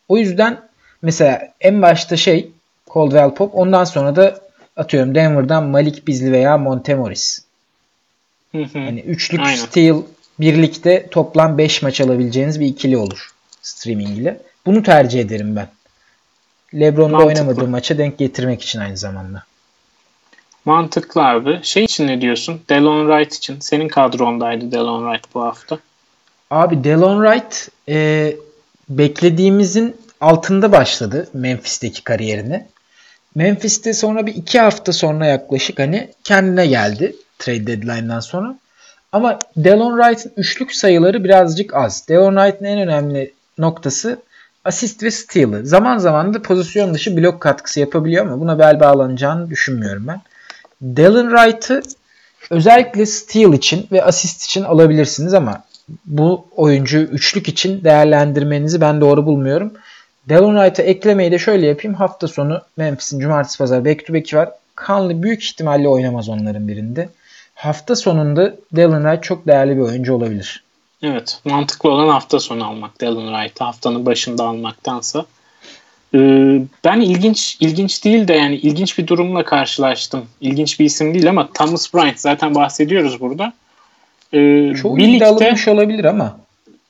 O yüzden mesela en başta şey Caldwell Pop ondan sonra da atıyorum Denver'dan Malik Bizli veya Montemoris. hani üçlük Aynen. steal birlikte toplam 5 maç alabileceğiniz bir ikili olur streaming ile. Bunu tercih ederim ben. LeBron'da oynamadığı maça denk getirmek için aynı zamanda. Mantıklı abi. Şey için ne diyorsun? Delon Wright için. Senin kadrondaydı Delon Wright bu hafta. Abi Delon Wright e, beklediğimizin altında başladı Memphis'teki kariyerini. Memphis'te sonra bir iki hafta sonra yaklaşık hani kendine geldi trade deadline'dan sonra. Ama Delon Wright'ın üçlük sayıları birazcık az. Delon Wright'ın en önemli noktası asist ve steal'ı. Zaman zaman da pozisyon dışı blok katkısı yapabiliyor ama buna bel bağlanacağını düşünmüyorum ben. Dallin Wright'ı özellikle steal için ve asist için alabilirsiniz ama bu oyuncu üçlük için değerlendirmenizi ben doğru bulmuyorum. Dallin Wright'ı eklemeyi de şöyle yapayım. Hafta sonu Memphis'in cumartesi pazar back to back'i var. Kanlı büyük ihtimalle oynamaz onların birinde. Hafta sonunda Dallin Wright çok değerli bir oyuncu olabilir. Evet. Mantıklı olan hafta sonu almak. Dallin Wright'ı haftanın başında almaktansa. Ee, ben ilginç ilginç değil de yani ilginç bir durumla karşılaştım. İlginç bir isim değil ama Thomas Bryant zaten bahsediyoruz burada. Ee, Çoğu birlikte alınmış olabilir ama.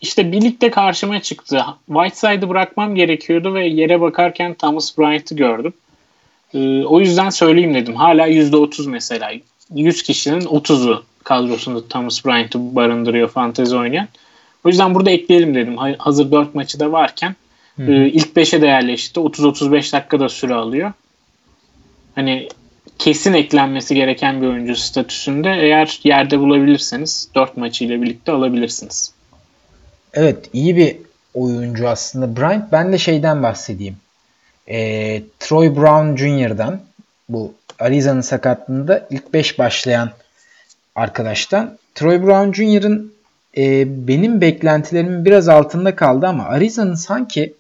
İşte birlikte karşıma çıktı. Whiteside'ı bırakmam gerekiyordu ve yere bakarken Thomas Bryant'ı gördüm. Ee, o yüzden söyleyeyim dedim. Hala %30 mesela. 100 kişinin 30'u kadrosunda Thomas Bryant'ı barındırıyor fantezi oynayan. O yüzden burada ekleyelim dedim. Hazır 4 maçı da varken. Ee, ilk 5'e de yerleşti. 30-35 dakikada süre alıyor. Hani kesin eklenmesi gereken bir oyuncu statüsünde eğer yerde bulabilirseniz 4 maçıyla birlikte alabilirsiniz. Evet iyi bir oyuncu aslında. Bryant ben de şeyden bahsedeyim. E, Troy Brown Jr.'dan bu Arizona'nın sakatlığında ilk 5 başlayan arkadaştan. Troy Brown Jr.'ın e, benim beklentilerimin biraz altında kaldı ama Arizona'nın sanki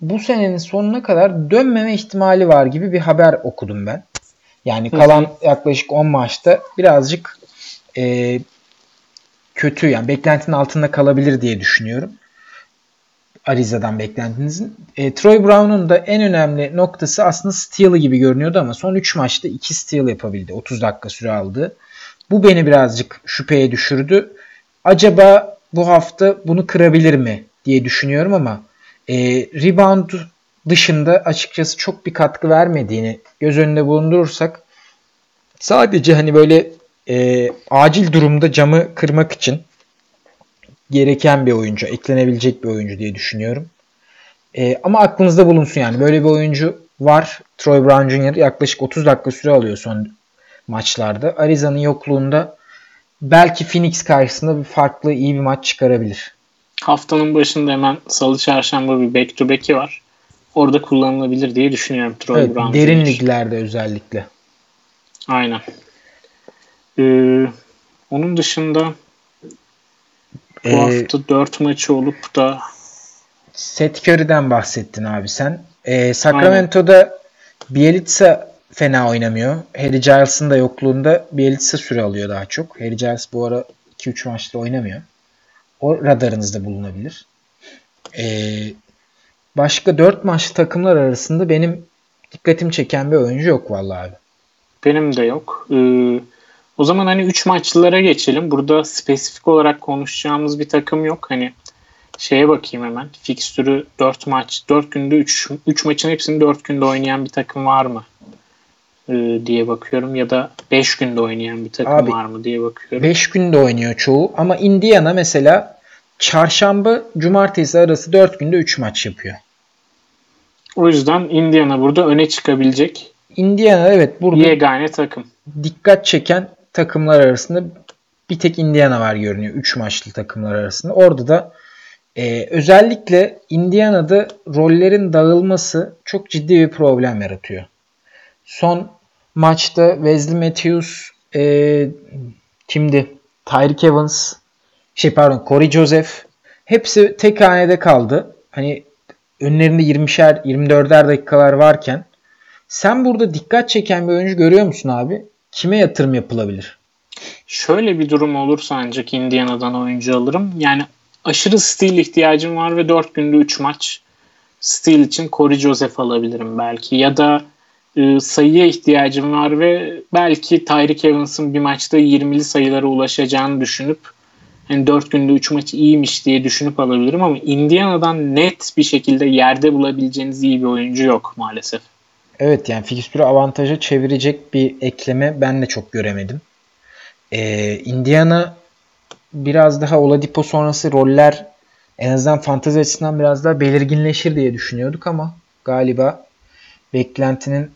bu senenin sonuna kadar dönmeme ihtimali var gibi bir haber okudum ben. Yani kalan yaklaşık 10 maçta birazcık e, kötü yani beklentinin altında kalabilir diye düşünüyorum. Ariza'dan beklentinizin. E, Troy Brown'un da en önemli noktası aslında steal'ı gibi görünüyordu ama son 3 maçta 2 steal yapabildi. 30 dakika süre aldı. Bu beni birazcık şüpheye düşürdü. Acaba bu hafta bunu kırabilir mi diye düşünüyorum ama e, rebound dışında açıkçası çok bir katkı vermediğini göz önünde bulundurursak sadece hani böyle e, acil durumda camı kırmak için gereken bir oyuncu, eklenebilecek bir oyuncu diye düşünüyorum. E, ama aklınızda bulunsun yani böyle bir oyuncu var. Troy Brown Jr. yaklaşık 30 dakika süre alıyor son maçlarda. Ariza'nın yokluğunda belki Phoenix karşısında bir farklı iyi bir maç çıkarabilir. Haftanın başında hemen salı çarşamba bir back to back'i var. Orada kullanılabilir diye düşünüyorum Troy evet, Brown. Derin Jr. liglerde özellikle. Aynen. Ee, onun dışında bu ee, hafta 4 maçı olup da Seth Curry'den bahsettin abi sen. Ee, Sacramento'da Aynen. Bielitsa fena oynamıyor. Harry Giles'ın da yokluğunda Bielitsa süre alıyor daha çok. Harry Giles bu ara 2-3 maçta oynamıyor. O radarınızda bulunabilir. Ee, başka 4 maçlı takımlar arasında benim dikkatimi çeken bir oyuncu yok vallahi abi. Benim de yok. Ee, o zaman hani 3 maçlılara geçelim. Burada spesifik olarak konuşacağımız bir takım yok. Hani şeye bakayım hemen. Fikstürü 4 maç, 4 günde 3 3 maçın hepsini 4 günde oynayan bir takım var mı? Ee, diye bakıyorum ya da 5 günde oynayan bir takım Abi, var mı diye bakıyorum. 5 günde oynuyor çoğu ama Indiana mesela çarşamba cumartesi arası 4 günde 3 maç yapıyor. O yüzden Indiana burada öne çıkabilecek. Indiana evet burada yegane takım. Dikkat çeken takımlar arasında bir tek Indiana var görünüyor. 3 maçlı takımlar arasında. Orada da e, özellikle Indiana'da rollerin dağılması çok ciddi bir problem yaratıyor. Son maçta Wesley Matthews e, kimdi? Tyreek Evans şey pardon Corey Joseph hepsi tek hanede kaldı. Hani önlerinde 20'şer 24'er dakikalar varken sen burada dikkat çeken bir oyuncu görüyor musun abi? Kime yatırım yapılabilir? Şöyle bir durum olursa ancak Indiana'dan oyuncu alırım. Yani aşırı stil ihtiyacım var ve 4 günde 3 maç stil için Corey Joseph alabilirim belki. Ya da e, sayıya ihtiyacım var ve belki Tyreek Evans'ın bir maçta 20'li sayılara ulaşacağını düşünüp yani 4 günde 3 maç iyiymiş diye düşünüp alabilirim ama Indiana'dan net bir şekilde yerde bulabileceğiniz iyi bir oyuncu yok maalesef. Evet yani fikstürü avantaja çevirecek bir ekleme ben de çok göremedim. Ee, Indiana biraz daha Oladipo sonrası roller en azından fantezi açısından biraz daha belirginleşir diye düşünüyorduk ama galiba beklentinin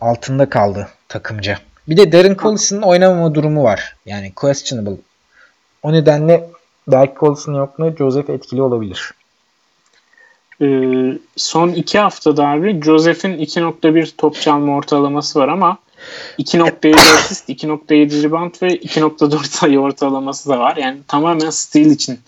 altında kaldı takımca. Bir de Darren Collison'ın oynamama durumu var. Yani questionable. O nedenle Dark Collison'ın yokluğu Joseph etkili olabilir. Ee, son iki haftada abi Joseph'in 2.1 top çalma ortalaması var ama 2.7 asist, 2.7 rebound ve 2.4 sayı ortalaması da var. Yani tamamen steal için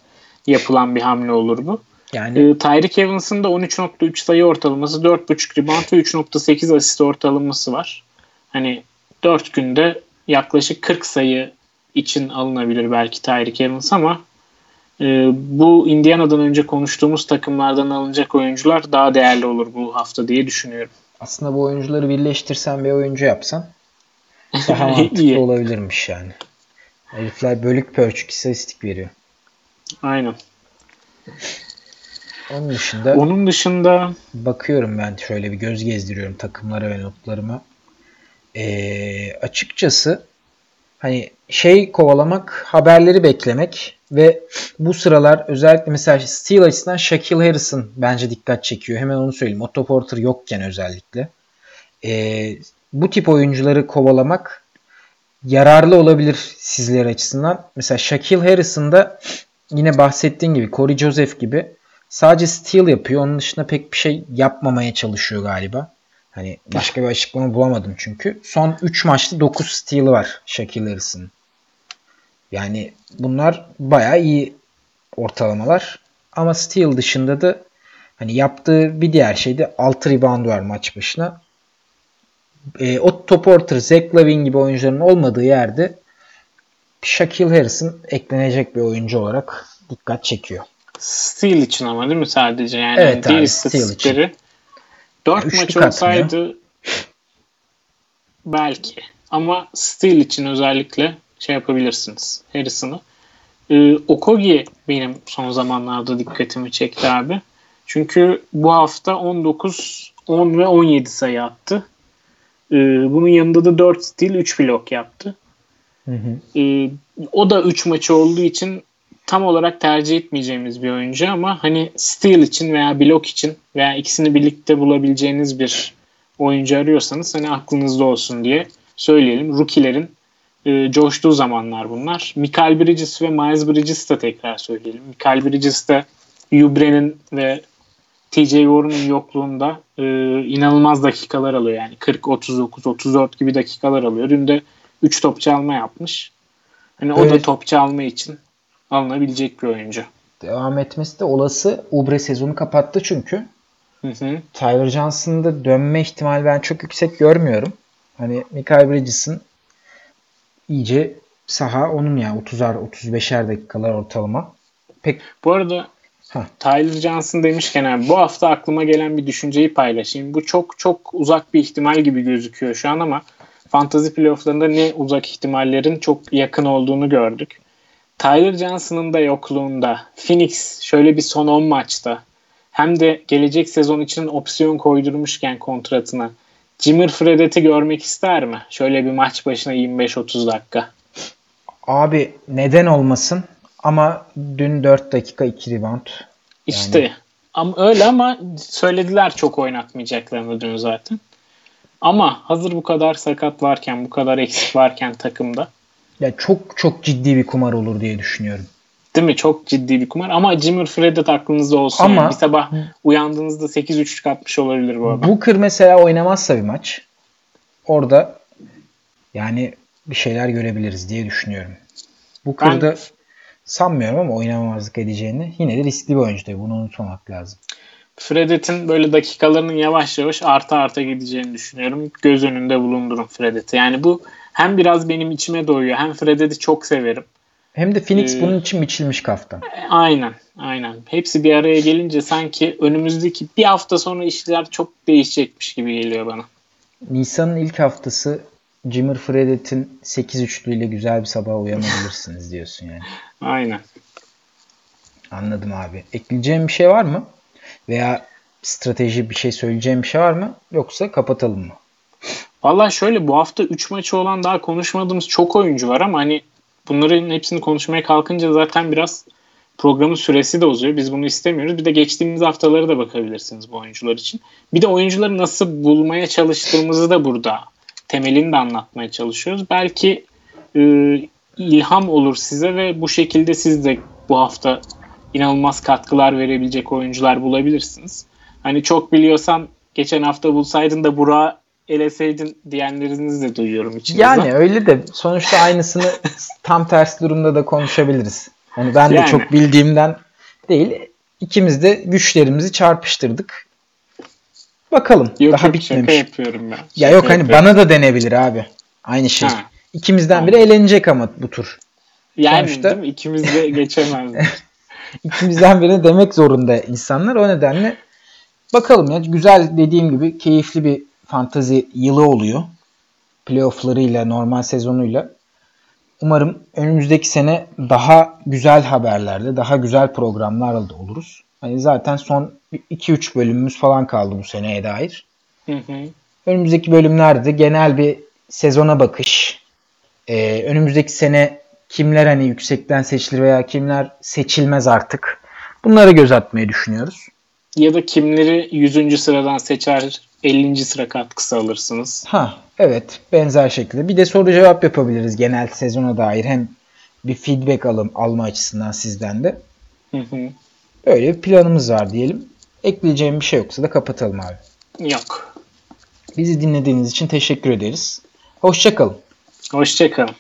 yapılan bir hamle olur bu. Yani ee, Tyreek Evans'ın da 13.3 sayı ortalaması, 4.5 rebound ve 3.8 asist ortalaması var. Hani 4 günde yaklaşık 40 sayı için alınabilir belki Tyreek Evans ama e, bu Indiana'dan önce konuştuğumuz takımlardan alınacak oyuncular daha değerli olur bu hafta diye düşünüyorum. Aslında bu oyuncuları birleştirsen bir oyuncu yapsan daha mantıklı olabilirmiş yani. Herifler bölük pörçük istatistik veriyor. Aynen. Onun dışında Onun dışında bakıyorum ben şöyle bir göz gezdiriyorum takımlara ve notlarıma. Ee, açıkçası hani şey kovalamak, haberleri beklemek ve bu sıralar özellikle mesela Steel açısından Shaquille Harrison bence dikkat çekiyor. Hemen onu söyleyeyim. Otto Porter yokken özellikle. Ee, bu tip oyuncuları kovalamak yararlı olabilir sizler açısından. Mesela Shaquille Harrison'da yine bahsettiğim gibi Corey Joseph gibi sadece steal yapıyor. Onun dışında pek bir şey yapmamaya çalışıyor galiba. Hani başka bir açıklama bulamadım çünkü. Son 3 maçta 9 steal'ı var Shaquille Harrison'ın. Yani bunlar bayağı iyi ortalamalar. Ama steal dışında da hani yaptığı bir diğer şey de 6 rebound var maç başına. E, Otto Porter, Zach Lavin gibi oyuncuların olmadığı yerde Shaquille Harrison eklenecek bir oyuncu olarak dikkat çekiyor. Steel için ama değil mi sadece? Yani evet abi Steel için. 4 yani maç olsaydı belki. Ama Steel için özellikle şey yapabilirsiniz. Harrison'ı. Ee, Okogi benim son zamanlarda dikkatimi çekti abi. Çünkü bu hafta 19, 10 ve 17 sayı attı. Ee, bunun yanında da 4 stil 3 blok yaptı. Hı hı. Ee, o da 3 maçı olduğu için tam olarak tercih etmeyeceğimiz bir oyuncu ama hani steal için veya blok için veya ikisini birlikte bulabileceğiniz bir oyuncu arıyorsanız hani aklınızda olsun diye söyleyelim. Rookie'lerin e, coştuğu zamanlar bunlar. Michael Bridges ve Miles Bridges da tekrar söyleyelim. Michael Bridges de Ubre'nin ve TJ Warren'ın yokluğunda e, inanılmaz dakikalar alıyor. Yani 40, 39, 34 gibi dakikalar alıyor. Dün de 3 top çalma yapmış. Hani o Evet. da top çalma için alınabilecek bir oyuncu. Devam etmesi de olası. Ubre sezonu kapattı çünkü. Hı hı. Tyler Johnson'da dönme ihtimali ben çok yüksek görmüyorum. Hani Michael Bridges'in iyice saha onun yani 30'ar 35'er dakikalar ortalama. Pek Bu arada Heh. Tyler Johnson demişken abi bu hafta aklıma gelen bir düşünceyi paylaşayım. Bu çok çok uzak bir ihtimal gibi gözüküyor şu an ama fantasy playofflarında ne uzak ihtimallerin çok yakın olduğunu gördük. Tyler Johnson'ın da yokluğunda Phoenix şöyle bir son 10 maçta hem de gelecek sezon için opsiyon koydurmuşken kontratına Jimmer Fredet'i görmek ister mi? Şöyle bir maç başına 25-30 dakika. abi neden olmasın ama dün 4 dakika 2 rebound. İşte ama öyle ama söylediler çok oynatmayacaklarını dün zaten. Ama hazır bu kadar sakat varken, bu kadar eksik varken takımda Ya çok çok ciddi bir kumar olur diye düşünüyorum. Değil mi? Çok ciddi bir kumar. Ama Jimmer Fredette aklınızda olsun. Ama- yani. Bir sabah uyandığınızda 8-3'lük atmış olabilir bu adam. Booker mesela oynamazsa bir maç orada yani bir şeyler görebiliriz diye düşünüyorum. Booker'da sanmıyorum ama oynamamazlık edeceğini. Yine de riskli bir oyuncu tabii. Bunu unutmamak lazım. Fredette'in böyle dakikalarının yavaş yavaş arta arta gideceğini düşünüyorum. Göz önünde bulundurun Fredette'i. Yani bu hem biraz benim içime doyuyor hem Fredette'i çok severim. Hem de Phoenix Ee, bunun için biçilmiş kaftan. Aynen, aynen. Hepsi bir araya gelince sanki önümüzdeki bir hafta sonra işler çok değişecekmiş gibi geliyor bana. Nisan'ın ilk haftası Jimmer Fredette'in 8 üçlüyle güzel bir sabah uyanabilirsiniz diyorsun yani. Aynen. Anladım abi. Ekleyeceğim bir şey var mı? Veya strateji bir şey söyleyeceğim bir şey var mı? Yoksa kapatalım mı? Valla şöyle bu hafta 3 maçı olan daha konuşmadığımız çok oyuncu var ama hani bunların hepsini konuşmaya kalkınca zaten biraz programın süresi de uzuyor. Biz bunu istemiyoruz. Bir de geçtiğimiz haftalara da bakabilirsiniz bu oyuncular için. Bir de oyuncuları nasıl bulmaya çalıştığımızı da burada temelini de anlatmaya çalışıyoruz. Belki e, ilham olur size ve bu şekilde siz de bu hafta inanılmaz katkılar verebilecek oyuncular bulabilirsiniz. Hani çok biliyorsan geçen hafta bulsaydın da Burak'ı eleseydin diyenlerinizi de duyuyorum içinizden. Yani öyle de sonuçta aynısını tam tersi durumda da konuşabiliriz. Hani ben de Yani. çok bildiğimden değil. İkimiz de güçlerimizi çarpıştırdık. Bakalım. Yok daha yok şaka bitmemiş. yapıyorum ben. Ya Şaka yok hani yapıyorum. bana da denebilir abi. Aynı şey. Ha. İkimizden biri eğlenecek ama bu tur. Yani sonuçta- değil mi? İkimiz de geçemezdik. İkimizden birine demek zorunda insanlar. O nedenle bakalım ya. Güzel dediğim gibi keyifli bir fantazi yılı oluyor. Playoff'larıyla, normal sezonuyla. Umarım önümüzdeki sene daha güzel haberlerle, daha güzel programlarla da oluruz. Hani zaten son 2-3 bölümümüz falan kaldı bu seneye dair. Hı hı. Önümüzdeki bölümlerde genel bir sezona bakış. Ee, önümüzdeki sene kimler hani yüksekten seçilir veya kimler seçilmez artık. Bunlara göz atmayı düşünüyoruz. ya da kimleri 100. sıradan seçer 50. sıra katkısı alırsınız. Ha evet benzer şekilde. Bir de soru cevap yapabiliriz genel sezona dair. Hem bir feedback alım, alma açısından sizden de. Hı hı. Böyle bir planımız var diyelim. Ekleyeceğim bir şey yoksa da kapatalım abi. Yok. Bizi dinlediğiniz için teşekkür ederiz. Hoşçakalın. Hoşçakalın.